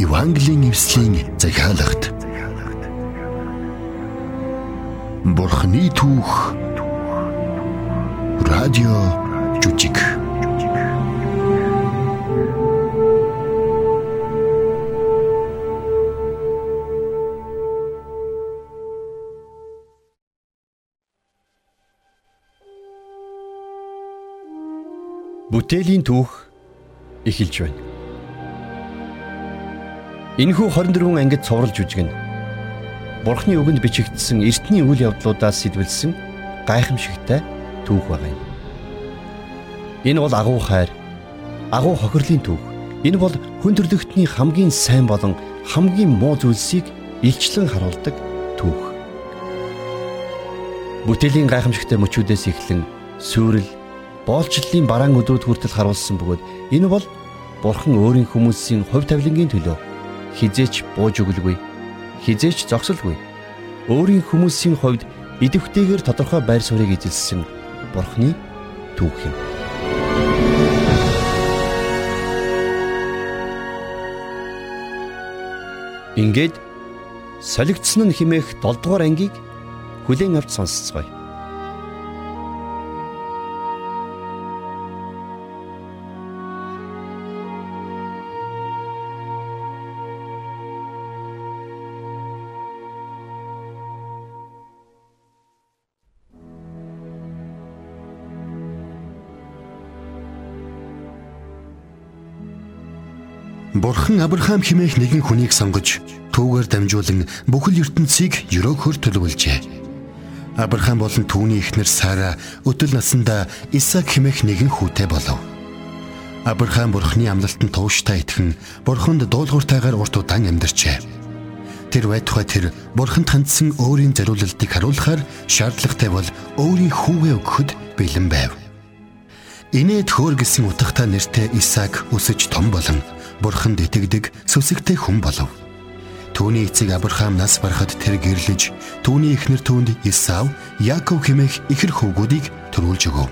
Евангелийн эвслийн захиалагт Бурхны түүх. Радио жүжиг. Бүтээлийн түүх эхэлж байна. Энэхүү 24 ангид цовруулж үжигнэ. Бурхны үгэнд бичигдсэн эртний үйл явдлуудаас сэтвэлсэн гайхамшигтай түүх байгаа юм. Энэ бол агуу хайр, агуу хохирлын түүх. Энэ бол хүн төрлөختний хамгийн сайн болон хамгийн муу зүйлсийг илчлэн харуулдаг түүх. Бүтээлийн гайхамшигтай мөчүүдээс эхлэн сүрэл, боолчлолын бараан өдрүүд хүртэл харуулсан бөгөөд энэ бол Бурхан өөрийн хүмүүсийн хувь тавилангийн төлөө хизээч бууж өгөлгүй хизээч зогсолгүй өөрийн хүмүүсийн хувьд идэвхтэйгээр тодорхой байр суурийг эзэлсэн бурхны түүх юм. Ингээд солигдсон нь химээх 7 дугаар ангийг хүлээн авч сонсцгоё. Бурхан Авраам химээх нэгэн хүнийг сонгож түүгээр дамжуулан бүхэл ертөнцийг өрөөхөр төлөвлөжээ. Авраам болон түүний эхнэр Сара өдөл насндаа Исаак химээх нэгэн хүүтэй болов. Авраам Бурханы амлалтанд тууштай итгэн Бурханд дуулууртайгаар урт удаан амьдарчээ. Тэр байтугай тэр Бурханд хандсан өөрийн зориулалтыг харуулахаар шаардлагатай бол өөрийн хүүгээ өгөхөд бэлэн байв. Инээд хөөр гэсэн утгатай нэртэй Исаак өсөж том болон бурханд итгэдэг сүсэгтэй хүн болов. Түүний эцэг Авраам нас барахад тэр гэрлэж түүний эхнэр түүнд Исав, Яаков хэмээх ихэр хөвгүүдийг төрүүлж өгөв.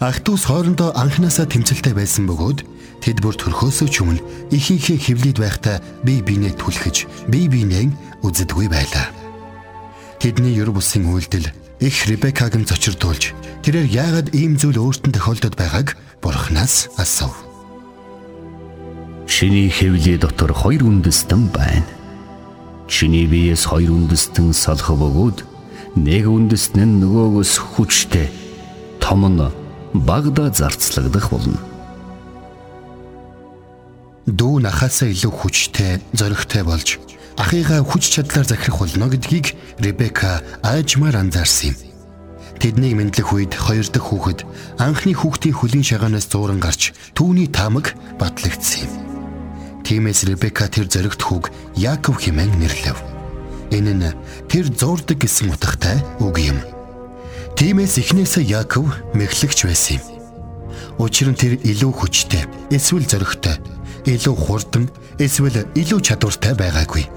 Ах トゥ ус хоорондоо анханасаа тэмцэлтэй байсан бөгөөд тэд бүр төрхөөсөө ч өмнө ихийнхээ хөвлөд байхдаа бие биенээ түлхэж, бие биенээ үздэггүй байлаа. Тэдний ёр бусын үйлдэл их Ребекаг нь зочирдуулж тэрээр яагаад ийм зүйл өөртөө тохиолдод байгааг бурхнаас асуув. Чиний хэвлээ дотор хоёр үндэстэн байна. Чиний биеэс хоёр үндэстэн салах бөгөөд нэг үндэстэн нь нөгөөгөөс хүчтэй том нь багада зарцлагдах болно. Дүү нахаасаа илүү хүчтэй, зоригтой болж ахыгаа хүч чадлаар захирах болно гэдгийг Ребека аажмаар анзаарсан юм. Тэднийг мэдлэх үед хоёр дахь хүүхэд анхны хүүхдийн хөлийн шагаанаас зууран гарч түүний таамаг батлагдсан юм. Тиймээс Ребека тэр зоригт хүүг Яаков хэмээн нэрлэв. Энэ нь тэр зуурдаг гэсэн утгатай үг юм. Тиймээс эхнээсээ Яаков мэхлэгч байсан юм. Учир нь тэр илүү хүчтэй, эсвэл зоригтой, илүү хурдан, эсвэл илүү чадвартай байгаагүй.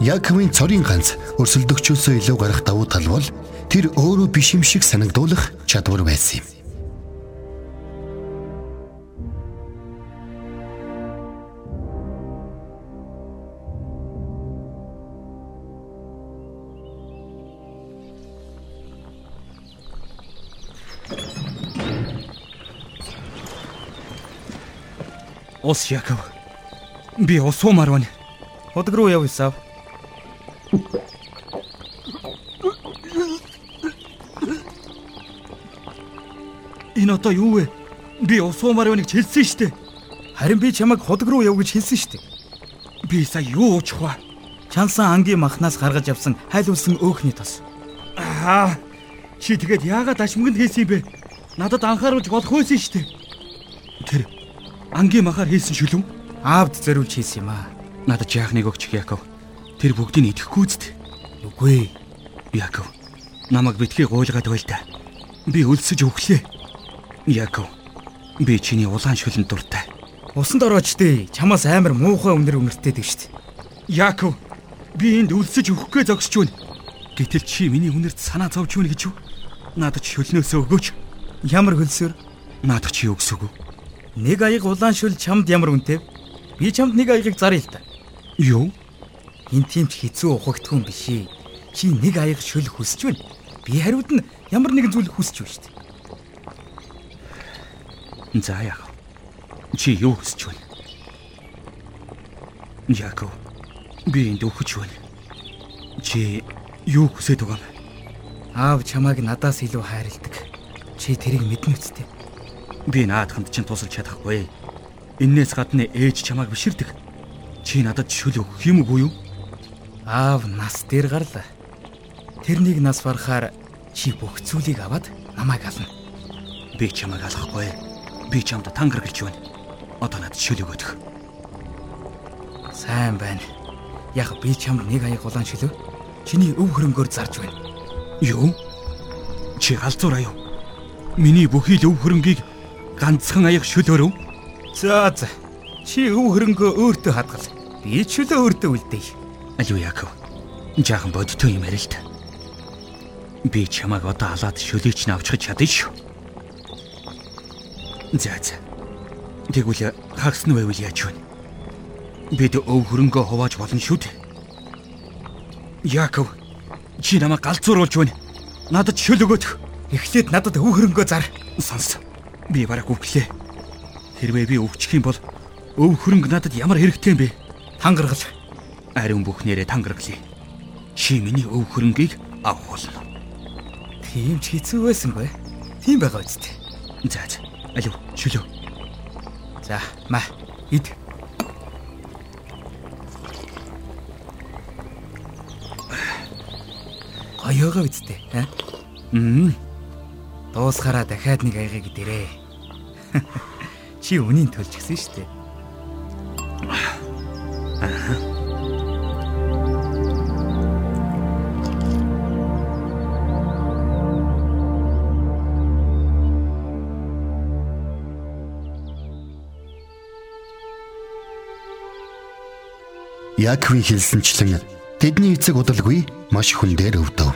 Яаковын цорын ганц өрсөлдөгчөөсөө илүү гарах давуу тал бол тэр өөрөө биш юм шиг санагдуулах чадвар байсан юм. Ус Яков. Би усуумаар байна. Ходог руу яв Исав. Энэ одоо юу вэ? Би усуумаар байныг хэлсэн шүү дээ. Харин би чамайг ходог руу яв гэж хэлсэн шүү дээ. Би сая юу уучих вэ? Чансан ангийн махнаас гаргаж авсан хайлуулсан өөхний тос. Аа чи тэгээд яагаад ашмганд хийсэн юм бэ? Надад анхааруулж болох байсан шүү дээ. Ангийн махаар хийсэн шүлэн аавд зориулж хийсэн юм аа. Надад яахныг өгч Яков. Тэр бүгдийг идэхгүй зүт. Үгүй. Яков. Намайг битгий гуйлгаад байл та. Би өлсөж өглөө. Яков. Би чиний улаан шүлэн дуртай. Усанд орооч дээ. Чамаас амар муухай өнөр өнгөртэй дээ штт. Яков. Би энд өлсөж өгөхгүй зогсож байна. Гэтэл чи миний үнэрт санаа зовж байна гэж юу? Надад шүлнөөсөө өгөөч. Ямар хөлсөр? Надад чи өгсөөгөө. Нэг аяг улаан шүл чамд ямар үнэтэй? Би чамд нэг аягийг заръя л да. Юу? Энэ тийм ч хэцүү ухагтгүй юм биш ээ. Чи нэг аяг шөл хүсэж байна. Би хариуд нь ямар нэгэн зүйл хүсэж байна шүү дээ. За яах вэ? Чи юу хүсэж байна? Яаков. Би энд өгч байна. Чи юу хүсэж байгаа юм? Аав чамайг надаас илүү хайрладаг. Чи тэрийг мэднэ үстэй. Би наадханд чинь тусалж чадахгүй. Иннээс гадна ээж чамайг биширдэг. Чи надад шүл өгөх юм уу юу? Аав нас дээр гарлаа. Тэрнийг нас барахаар чи бүх зүйлийг аваад намайг ална. Би чамайг алахгүй. Би чамд тангаргалж байна. Одоо надад шүл өгөөдөх. Сайн байна. Яг би чамд нэг аяг улаан шөлөө. Чиний өв хөрөнгөөр зарж байна. Юу? Чи галзуур аюу. Миний бүхий л өв хөрөнгийг ганцхан аяг шөлөөрөв. За за. Чи өв хөрөнгөө өөртөө хадгал. Би чөлөө өөртөө үлдээе. Алуу Яков. Жаахан бодтой юм ярил та. Би чамайг одоо халаад шөлөөч нь авчиж чадна шүү. За за. Тэгвэл хагас нь байвал яаж вэ? Бид өв хөрөнгөө хувааж болно шүү дээ. Яков, чи намайг галзууруулж байна. Надад шөл өгөөд. Эхлээд надад өв хөрөнгөө зар. Сонс. Би бараг үглээ. Хэрвээ би өвчих юм бол өв хөрөнгө надад ямар хэрэгтэй юм бэ? Тангаргал. Ариун бүхнээрээ тангаргалъя. Чи миний өв хөрөнгийг авах болно. Тийм ч хэцүү байсангүй. Тийм байгаа үстэй. За за. Алуу, шөлөө. За, маа. Ид. Гоёгоо үстэй, аа? Мм. Дуусгараа дахиад нэг аягийг дээрээ. Чи үнийг төлж гисэн шүү дээ. Яаковын хэлсэнчлэн тэдний эцэг удалгүй маш хүн дээр өвдөв.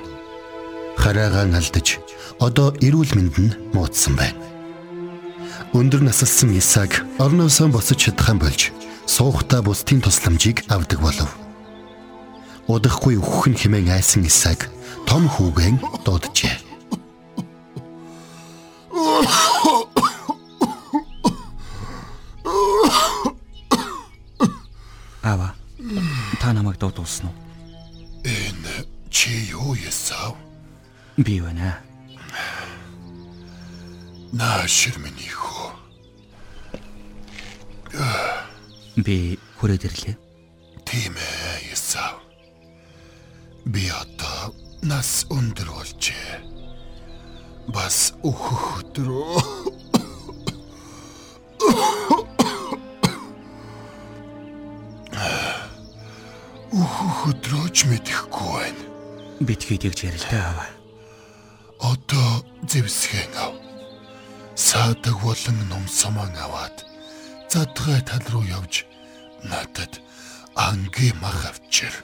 Хараагаан алдаж одоо эрүүл мэнд нь муудсан байна. Өндөр насалсан Исаак орноосоо босож чадах юм болж суухтаа бусдын тусламжийг авдаг болов. Удахгүй өөхөх нь хэмээн айсан Исаак том хүүгэн дууджээ. Ава. Та намайг дуудуулсан уу? Энэ чи юу ясав? Би байна. Наашир миний хөө. Би хүрээд ирлээ. Тийм ээ ясав. Би одоо нас өндөр болжээ. Бас өөхөх өдрөө. Өөхөх өдрөөч мэдэхгүй байна. Битгий тэгж ярилтай аваа. Одоо зэвсгэн ав. Саадаг болон ном саман аваад задгай тал руу явж надад анги мах авчир.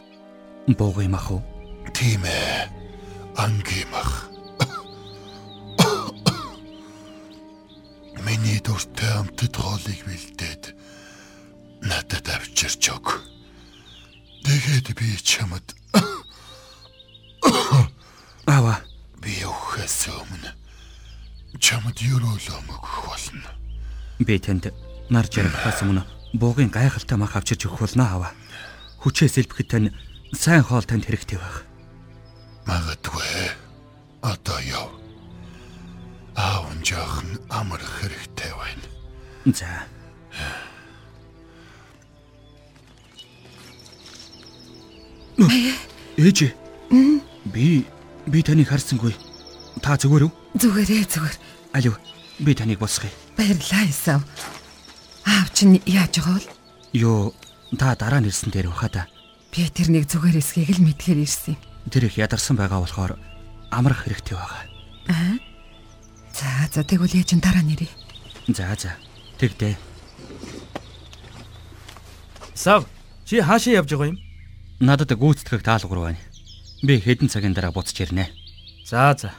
Буугай мах уу? Тийм ээ. Анги мах. Миний дуртай амтд хоолыг бэлдээд надад авчирч өг. Тэгээд би чамд Аваа. би өмнө чамд юролом өгөх болно. Би танд нар жаргахаас өмнө буугийн гайхалтай мах авчирч өгөх болно аваа. Хүчээс элбэхэд тань сайн хоол танд хэрэгтэй байх. Магадгүй одоо яв. Аав нь жоохон амарх хэрэгтэй байна. За. Ээж. Би би таныг харсангүй. Та зүгээр үү? Зүгээрээ зүгээр. Алив. Би таныг босгоё. Баярлалаа Исав. Аав чинь яаж байгаа вэ? Йоо, та дараа нэрсэн дээр баха та. Би тэрнийг зүгээр эсхийг л мэдхээр ирсэн юм. Тэр их ядарсан байгаа болохоор амрах хэрэгтэй байгаа. Аа. За за тэгвэл яаж н дараа нэрээ. За за. Тэгтээ. Сав, чи хаашаа явж байгаа юм? Надад гүйцэтгэх даалгавар байна. Би хэдэн цагийн дараа буцаж ирнэ. За за.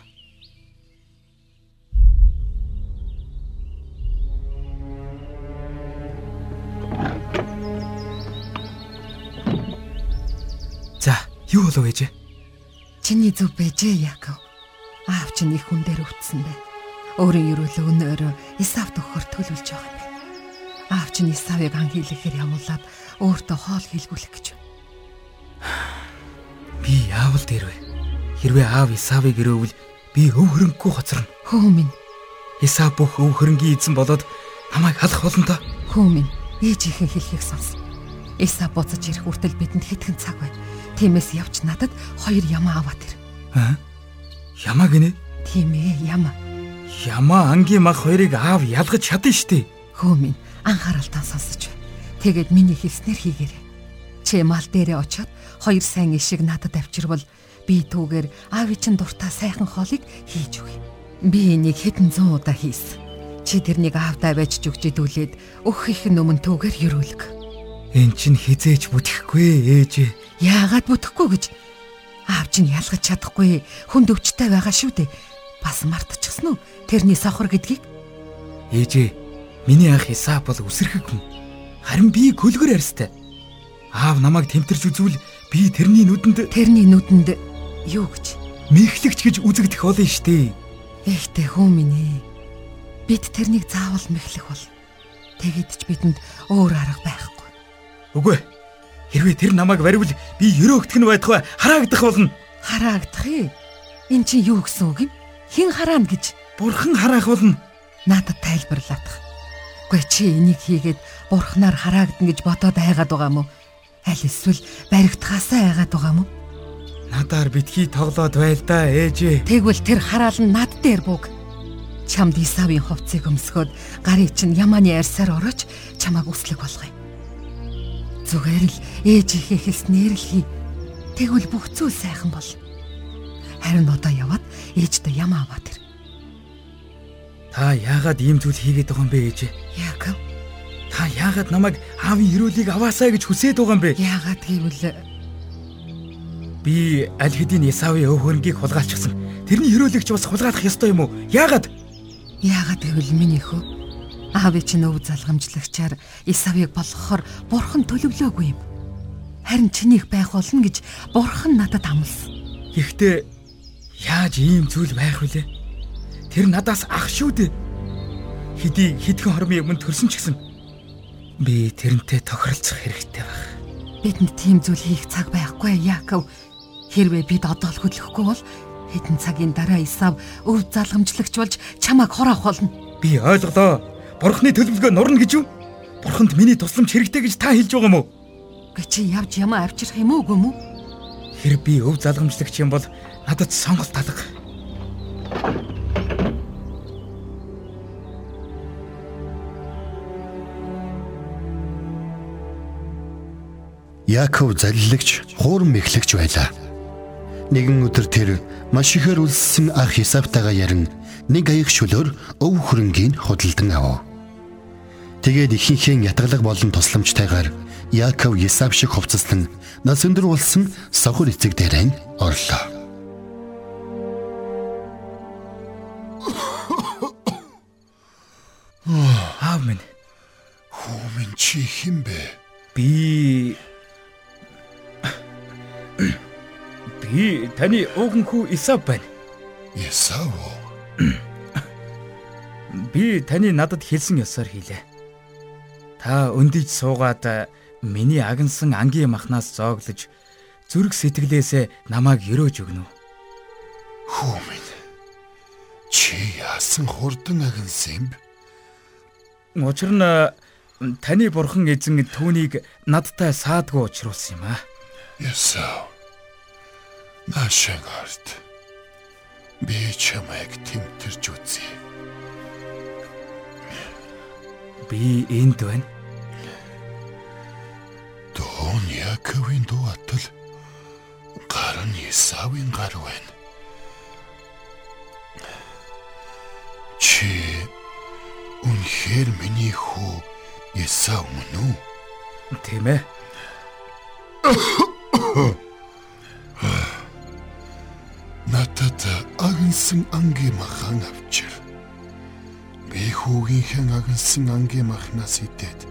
Юу болов ээжээ? Чиний зүв бэжээ Яков. Аав чинь их хүн дээр өвдсөн бэ. Өөрийн ерөөлөө өнөөр Исавт өгөхөр төлөвлөж байгаа юм байна. Аав чинь Исавыг ан хийлэхээр ямуулаад өөртөө хоол хийлгүүлэх гэж. Би яавал дээр вэ? Хэрвээ аав Исавыг өрөөвөл би өв хөрөнгөгүй хоцорно. Хөө минь, Исав бүх өв хөрөнгийн эзэн болоод намайг халах болно доо. хөө минь, ээжийнхэн хэлхийг сонс. Исав буцаж ирэх хүртэл бидэнд хэдхэн цаг байна. Тиймээс явж надад хоёр ямаа аваад ир. Аа? Ямаа гинэ? Тийм ээ, ямаа. Ямаа ангийн мах хоёрыг аав ялгаж чадна штэ. Хөө минь, анхааралтай сонсож бай. Тэгээд миний хэлснээр хийгээрэй. Чи мал дээрээ очиод хоёр сайн ишиг надад авчирвал би түүгээр аавын чин дуртай сайхан хоолыг хийж өгье. Би энийг хэдэн зуун удаа хийсэн. Чи тэрнийг аавдаа байж жүгж идүүлээд өөх их өмнө түүгээр юрүүлг. Эн чин хизээж бүтгэхгүй ээжээ. Яагаад бүтэхгүй гэж? Аав чинь ялгаж чадахгүй хүнд өвчтэй байгаа шүү дээ. Бас мартчихсан уу? Тэрний сохор гэдгийг Ээжээ, миний ах Исаав бол үсэрхэг хүн. Харин би көлгөр арьстай. Аав намайг тэмтэрч үзвэл би тэрний нүдэнд тэрний нүдэнд юу гэж? мэхлэгч гэж үзэгдэх болно штэ. Эхтэй хөө минь ээ. Бид тэрнийг заавал мэхлэх бол. Тэгэд ч бидэнд өөр арга байхгүй. Үгүй. Хэрвээ тэр намайг баривал би өрөөгдөх нь байтугай хараагдах болно. Хараагдах ээ. Эн чинь юу гэсэн үг юм? Хин хараана гэж Бурхан хараах болно. надад тайлбарлаадах. Гүй чи энийг хийгээд бурхнаар хараагдана гэж бодоод айгаад байгаа мó? Аль эсвэл баригдахаасаа айгаад байгаа мó? Надаар битгий тоглоод байл да ээжээ. Тэгвэл тэр хараал нь над дээр бүг. Чамд Исавийн хувцсыг өмсгөөд гарыг чинь Яманы арьсаар орооч чамааг үслэг болгоё. Зүгээр л ээжийнхээ хэлснээр л хий. Тэгвэл бүх зүйл сайхан бол. Харин одоо яваад ээжтэй Ямаа аваад ир. Та яагаад ийм зүйл хийгээд байгаа юм бэ ээжээ? Яаков, Та яагаад намайг аавын өрөөлийг аваасаа гэж хүсээд байгаа юм бэ? яагаад гэвэл Би аль хэдийн Исавын өв хөрөнгийг хулгайлчихсан. Тэрний өрөөлийг ч бас хулгайлах ёстой юм уу? Яагаад? яагаад гэвэл миний хөө аавын чинь өв залгамжлагчаар Исавыг болгохоор бурхан төлөвлөөгүй юм. Харин чинийх байх болно гэж бурхан надад амласан. Гэхдээ яаж ийм зүйл байх вүлээ? Тэр надаас ах шүү дээ. Хэдий хэдхэн хормын өмнө төрсөн ч гэсэн би тэрнтэй тохиролцох хэрэгтэй баг. Бидэнд тийм зүйл хийх цаг байхгүй Яаков. Хэрвээ бид одоо л хөдлөхгүй бол хэдэн цагийн дараа Исав өв залгамжлагч болж чамайг хораах болно. Би ойлголоо. Бурхны төлөвлөгөө нурна гэж юу? Бурханд миний тусламж хэрэгтэй гэж та хэлж байгаа юм уу? Гэ чи явж ямаа авчрах юм уу гүм үү? Хэрэг би өв залгамжлагч юм бол надад сонголт алга. Яаков залилагч хууран мэхлэгч байлаа. Нэгэн өдөр тэр маш ихээр үлссэн ах Исавтайгаа ярин нэг аяг шөлөөр өв хөрөнгийг худалдан авав. Тэгээд ихэнхэн ятгалаг болон тусламжтайгаар Яаков Исав шиг хувцаслан нас өндөр болсон сохор эцэг дээрэн орлоо. Аав минь, Хүмүн чи хин бэ? би би таны өвгөн хүү Исав байна. Исав. Би таны надад хэлсэн ёсоор хийлээ. Та өндөж суугаад э, миний агнсан ангийн махнаас зооглож зүрх сэтгэлээсээ намайг өрөөж өгнө. Хүмүн. Чи яасан хурдан агнсан юм? Учир нь э, таны бурхан эзэн түүнийг надтай саадгүй учруулсан юм аа. Исав. Нашин арт. Би чамайг тэмтэрч үзье. Би энд байна. Дон Яковын дуу атал гар нь Исавын гар байна. Чи үнэхээр миний хүү Исав мөн үү? Тийм ээ. Надад агнсан ангийн махан авчир. Хүүгийнхэн агнсан ангийн махнаас идээд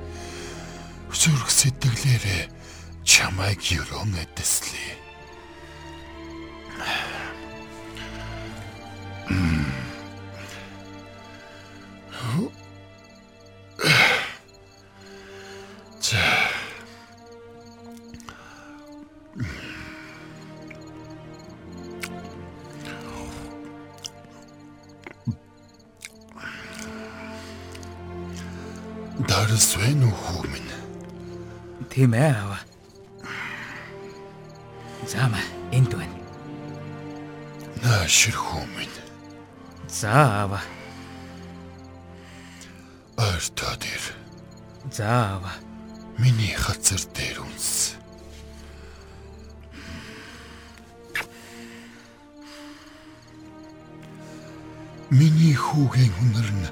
зүрх сэтгэлээрээ чамайг юрон эдэслээ. Тийм ээ аваа. Зама энд байна. Нааширхүү минь. За аваа. Ойртоо дээр. За аваа. Миний хазар дээр үнс. Миний хүүгийн үнэр нь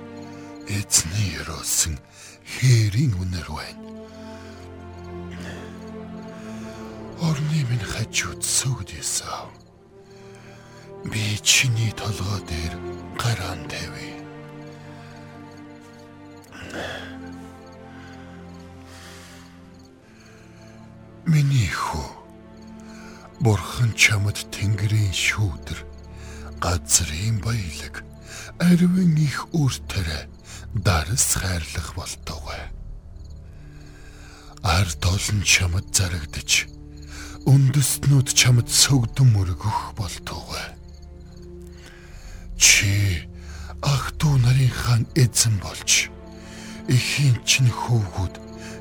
эзний өрөөсөн хээрийн үнэр байна. Орны минь хажууд сүгдээсав. Би чиний толгой дээр гараан тавь. Миний хүү Бурхан чамд тэнгэрийн шүүдэр газрын баялаг аривын их үртэрэ дарс хайрлах болтугай. Ард олон чамд зарагдаж үндэстнүүд чамд сөгдөн мөргөх болтугай. Чи ах トゥ нарын хаан эзэн болж эхийн чинь хөвгүүд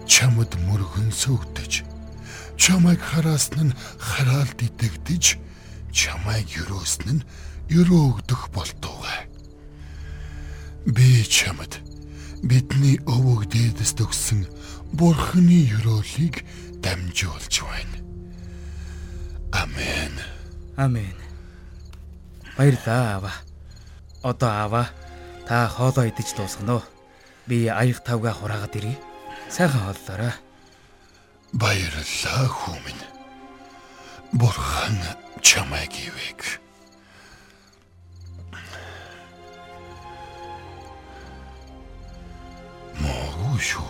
чамд мөргөн сөгдөж чамайг хараасн нь хараалд идэгдэж чамайг юрөөсн нь юрөө өгдөх болтугай. Би чамд бидний өвөг дээдэс төгсөн бурхны юрөөлийг дамжуулж байна. Амен. Амен. Баярлаа аваа. Одоо аваа та хоолоо идэж дуусгана уу? Би аяг тавга хураагаад ирье. Сайхан хооллоорой. Баярлалаа хүү минь. Бурхан чамайг ивэг. Шүү.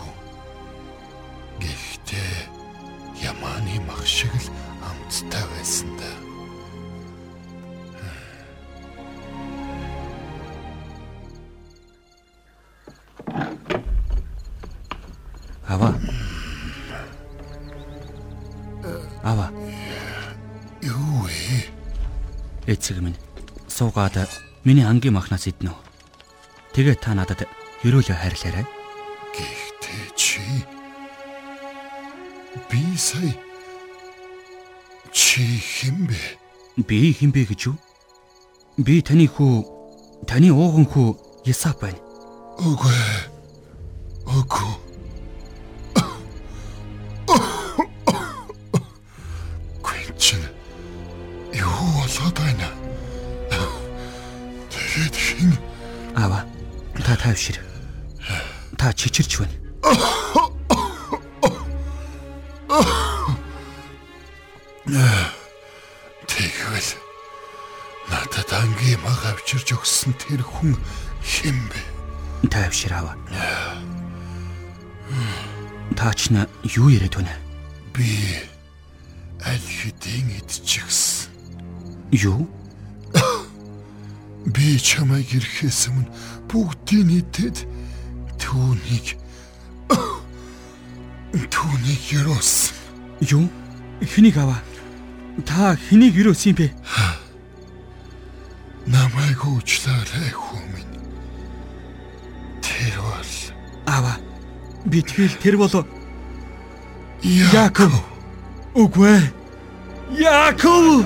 Гэхдээ ямааны мах шиг л амттай байсан да. Аваа. Аваа. Юу вэ? Эцэг минь суугаад миний ангийн махнаас иднэ. Тэгээ та надад хөрөөлөө хайрлаарай. Гэхдээ чи би сая чи хин бэ? Би хинбэ гэж юу? Би таны хүү таны ууган хүү Ясап байна. Үгүй. Үгүй. Гүнчин тэгвэл надад ангийн маг авчирж өгсөн тэр хүн хин бэ? Тайвшир аваа. Та ч на юу яриад байна? Би аль хэдийн идчихсэн. Юу? Би чамайг ирэхээс өмнө бүгдийг нийтэд түүнийг түүнийг юроос Юу? Хэнийг аваа? Та хэнийг юрөөс юм бэ? намайг уучлаарай хүү минь. Тэр бол Аваа. Би тэгэл тэр болов Яаков. Үгүй. Яаков!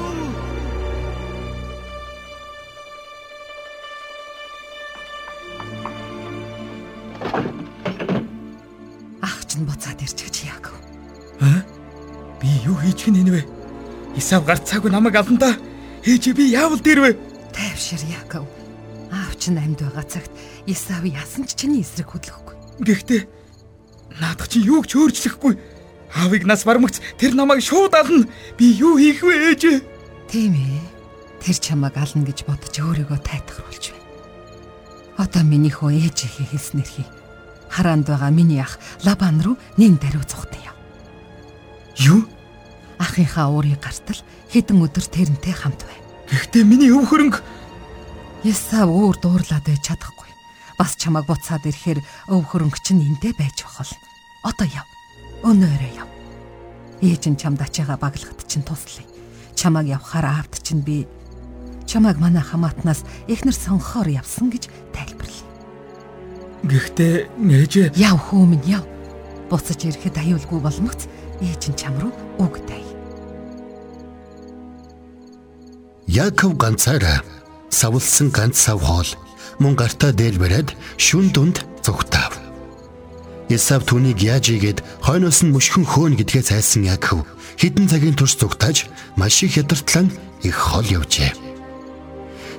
Ах чинь буцаад ирж гэж Яаков. Аа? Би юу хийж гин вэ? Исав гарцаагүй намайг аван да. Ээж би яавал дээр вэ? Тайвшир Яаков. Аав чинь амьд байгаа цагт Исав ясан ч чиний эсрэг хөдлөхгүй. Гэхдээ наадах чи юуг ч өөрчлөхгүй. Аавыг нас бармагц тэр намайг шууд ална. Би юу хийх вэ ээж? Тийм ээ. Тэр чамайг ална гэж бодож өөрийгөө тайтгаруулж байна. Одоо миний хөө ээжийнхээ хэлснээр хий. Хараанд байгаа миний ах Лабан руу нэн даруй цухтан яв. Юу? Ахынхаа уурыг гартал хэдэн өдөр тэрнтэй хамт байна. Гэхдээ миний өв хөрөнгө Ясав өөр дуурлаад байж чадахгүй. Бас чамайг буцаад ирэхээр өв хөрөнгө чинь эндээ байж болно. Одоо яв. Өнөөрөө яв. Ээж нь чамд ачаага баглагт чинь туслая. Чамайг явхаар аавд чинь би чамайг манай хамаатнаас эхнэр сонгохоор явсан гэж тайлбарлая. Гэхдээ ээжээ Яв хөөмн яв. Буцаж ирэхэд аюулгүй болмогц ээж нь чам руу үг дай. Яаков ганцаараа савлсан ганц сав хоол мөн гартаа дээр бариад шүн дунд зүгтаав. Исав түүнийг яаж игээд хойноос нь мөшгөн хөөн гэдгээ зайлсан Яаков хідэн цагийн турш зүгтааж маш их ядартлан их хол явжээ.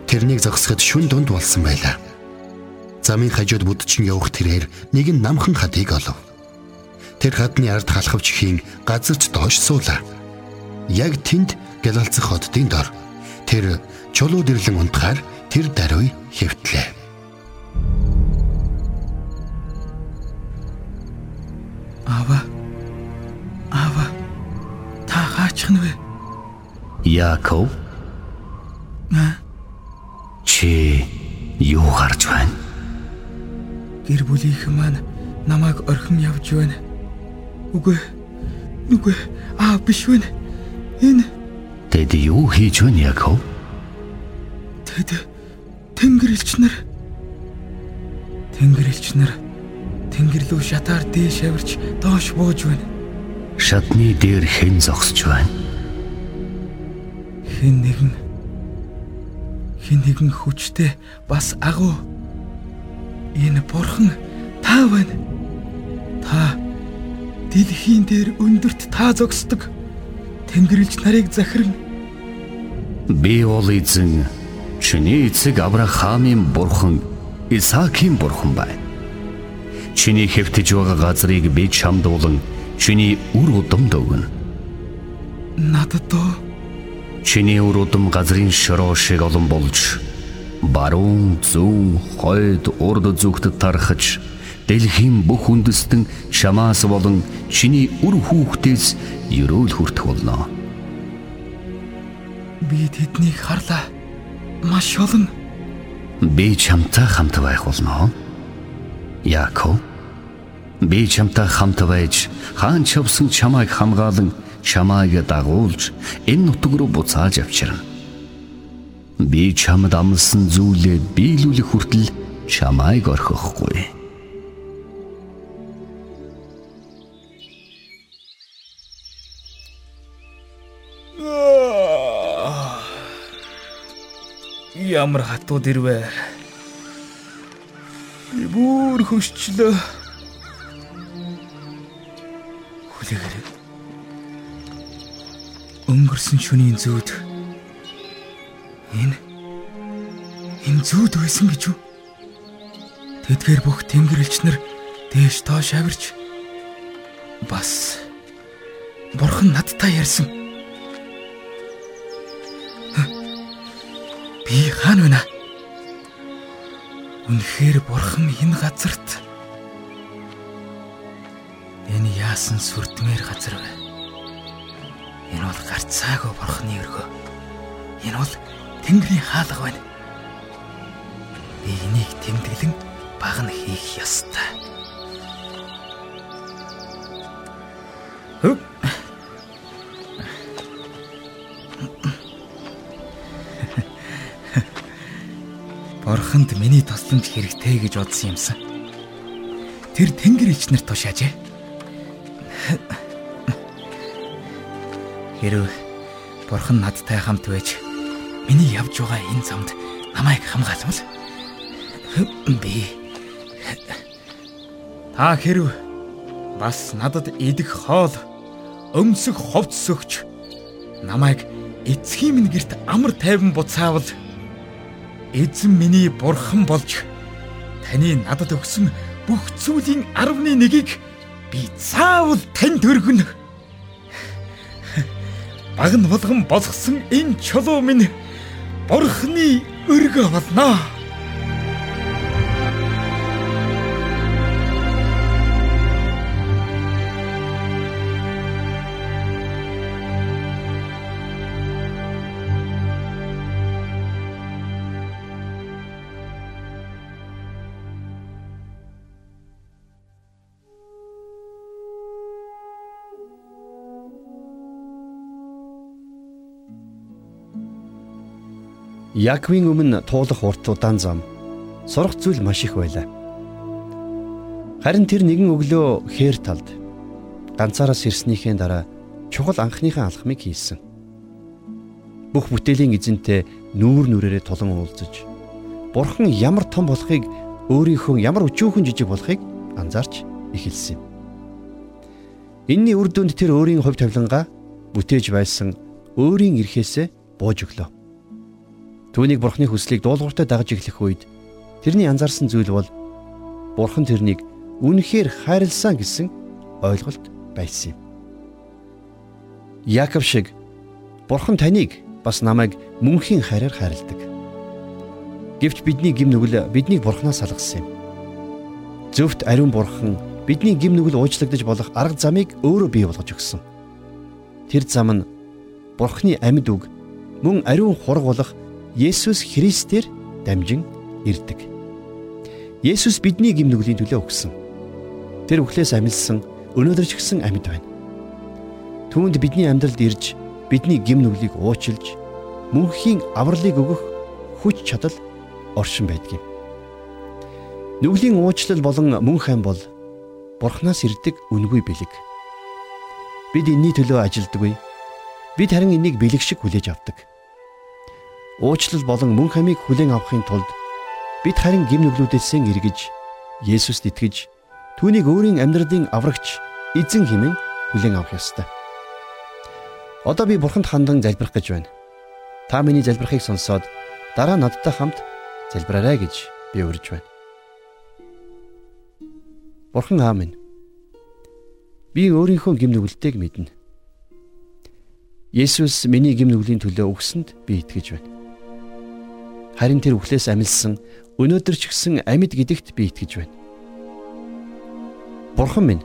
Тэрнийг зогсоход шүн дунд болсон байлаа. Замын хажууд будчин явах тэрээр нэг нь намхан хатыг олов. Тэр хатны ард халахвч хийн газарч доош суулаа. Яг тэнд гэлалцах хотдын дор тэр чулууд ирлэн унтахаар тэр даруй хэвтлээ. Ава. Ава. Та хаачих нь вэ? Яаков чи юу гарч байна? Гэр бүлийнхэн маань намайг орхин явж байна. Үгүй. Үгүй. Аа биш вэ? Энэ Тэд юу хийж байна Яаков? тэд тэнгэр элч нар тэнгэр элч нар тэнгэр лүү шатаар дээш авирч доош бууж байна. Шатны дээр хэн зогсож байна? Хэн нэгэн хэн нэгэн хүчтэй бас агуу энэ бурхан та байна. Та дэлхийн дээр өндөрт та зогсдог тэнгэрлэгч нарыг захирна. Би бол эзэн чиний эцэг Авраамийн бурхан Исаакийн бурхан байна. Чиний хэвтэж байгаа газрыг би чамд улан чиний үр удамд өгнө. Надад доо Чиний үр удам газрын шороо шиг олон болж баруун, зүүн, хойд, урд зүгт тархаж дэлхийн бүх үндэстэн чамаас болон чиний үр хүүхдээс ерөөл хүртэх болно. Би тэднийг харлаа. Маш олон Би чамтай хамт байх болно. Яаков би чамтай хамт байж хаан чавсан чамайг хамгаалan чамайг дагуулж энэ нутг руу буцааж авчирна. Би чамд амлсан зүйлээ биелүүлэх хүртэл чамайг орхихгүй. Ямар хатууд ирвэ. Би бүр хөшчлөө. Хүлээгээрэй. Өнгөрсөн шөнийн зүүд. Энэ энэ зүүд байсан гэж юу? Тэдгээр бүх тэнгэрлэгч нар дээш доош авирч бас бурхан надтай ярьсан. Би хаана вэ? Үнэхээр бурхан энэ газарт энэ яасан сүрдмээр газар вэ? Энэ бол гарцаагүй бурханы өргөө. Энэ бол Тэнгэрийн хаалга байна. Би энийг тэмдэглэн багна хийх ёстой. Бурханд миний тусламж хэрэгтэй гэж бодсон юмсан. Тэр тэнгэр ичнэр тушаажээ. Хэрв Бурхан надтай хамт байж миний явж байгаа энэ замд намайг хамгаалвал би та хэрв бас надад идэх хоол өмсөх ховц өгч намайг эцгийн минь герт амар тайван буцаавал эзэн миний бурхан болж таны надад өгсөн бүх зүйлийн 11-ийг би заавал танд өргөнө. Баг нь болгон босгосон энэ чулуу минь бурхны өргө болно. Яаковын өмнө туулах урт удаан зам сурах зүйл маш их байлаа. Харин тэр нэгэн өглөө хээр талд ганцаараас ирснийхээ дараа чухал анхныхаа алхмыг хийсэн. Бүх бүтээлийн эзэнтэй нүүр нүрээрээ тулан уулзаж Бурхан ямар том болохыг өөрийнхөө ямар өчүүхэн жижиг болохыг анзаарч эхэлсэн юм. Энийний үр дүнд тэр өөрийн хувь тавилангаа бүтээж байсан өөрийн эрхээсээ бууж өглөө. Түүнийг Бурханы хүслийг дуулууртай дагаж эхлэх үед тэрний анзаарсан зүйл бол Бурхан тэрнийг үнэхээр хайрлсан гэсэн ойлголт байсан юм. Яаков шиг Бурхан таныг бас намайг мөнхийн хайраар хайрладаг. Гэвч бидний гим нүгэл биднийг Бурханаас салгасан юм. Зөвхт ариун Бурхан бидний гим нүгэл уучлагдаж болох арга замыг өөрөө бий болгож өгсөн. Тэр зам нь Бурханы амьд үг мөн ариун хураг болох Есүс Христээр дамжин ирдэг. Есүс бидний гим нүглийн төлөө өгсөн. Тэр үхлээс амилсан өнөөдөр ч гэсэн амьд байна. Түүнд бидний амьдралд ирж бидний гим нүглийг уучилж мөнхийн авралыг өгөх хүч чадал оршин байдгийг. Нүглийн уучлал болон мөнх ам бол Бурханаас ирдэг үнгүй бэлэг. Бид энэний төлөө ажилдаггүй. Бид харин энийг бэлэг шиг хүлээж авдаг уучлал болон мөн хамийг хүлээн авахын тулд бид харин гим нүглүүдээс эргэж Есүст итгэж түүнийг өөрийн амьдралын аврагч эзэн хэмээн хүлээн авах ёстой. Одоо би бурханд хандан залбирах гэж байна. Та миний залбирахыг сонсоод дараа надтай хамт залбираарай гэж би урьж байна. Бурхан аав минь. Би өөрийнхөө гим нүгэлтэйг мэднэ. Есүс миний гим нүглийн төлөө өгсөнд би итгэж байна. Харин тэр үхлээс амилсан өнөөдөр ч гэсэн амьд гэдэгт би итгэж байна. Бурхан минь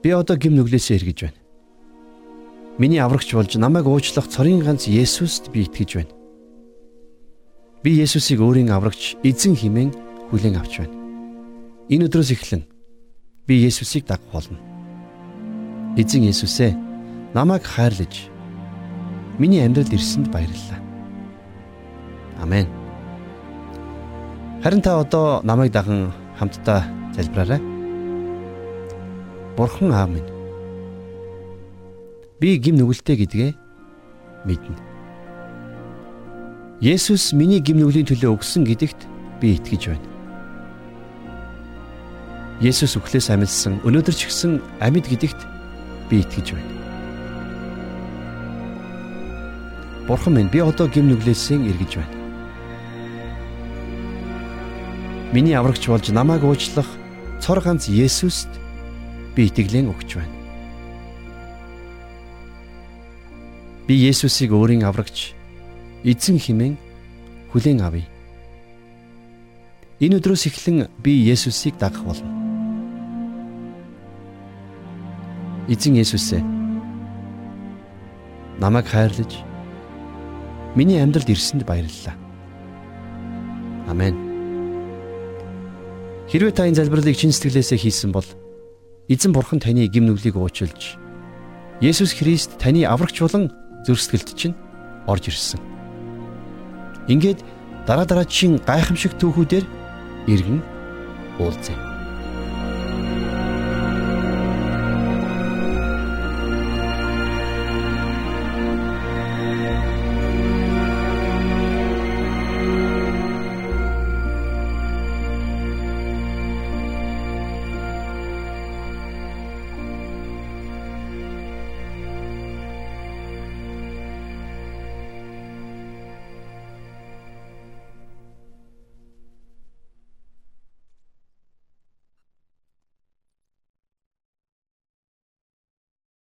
би одоо гим нүглээсээ эргэж байна. Миний аврагч болж намайг уучлах цорын ганц Есүст би итгэж байна. Би Есүсийг өөрийн аврагч эзэн хэмээн хүлээн авч байна. Энэ өдрөөс эхлэн би Есүсийг дагах болно. Эзэн Есүсээ намайг хайрлаж миний амьдралд ирсэнд баярлалаа. Амен. Харин та одоо намайг даган хамтдаа залбираарай. Бурхан аав минь. Би гим нүгэлтэй гэдгээ мэднэ. Есүс миний гим нүглийн төлөө өгсөн гэдэгт би итгэж байна. Есүс үхлээс амилсан өнөөдөр ч гэсэн амьд гэдэгт би итгэж байна. Бурхан минь би одоо гим нүглээсээ эргэж байна. Миний аврагч болж намайг уучлах цор ганц Есүст би итгэлэн өгч байна. Би Есүсийг өөрийн аврагч эзэн хэмээн хүлээн авъя. Энэ өдрөөс эхлэн би Есүсийг дагах болно. Эзэн Есүсээ намайг хайрлаж миний амьдралд ирсэнд баярлалаа. Амен. Хэрвээ та энэ залбиралыг чин сэтгэлээсээ хийсэн бол эзэн бурхан таны гим нүглийг уучлж Есүс Христ таны аврагч болон зөрсгөлт чинь орж ирсэн. Ингээд дараа дараагийн гайхамшиг түүхүүдээр иргэн уулзъя.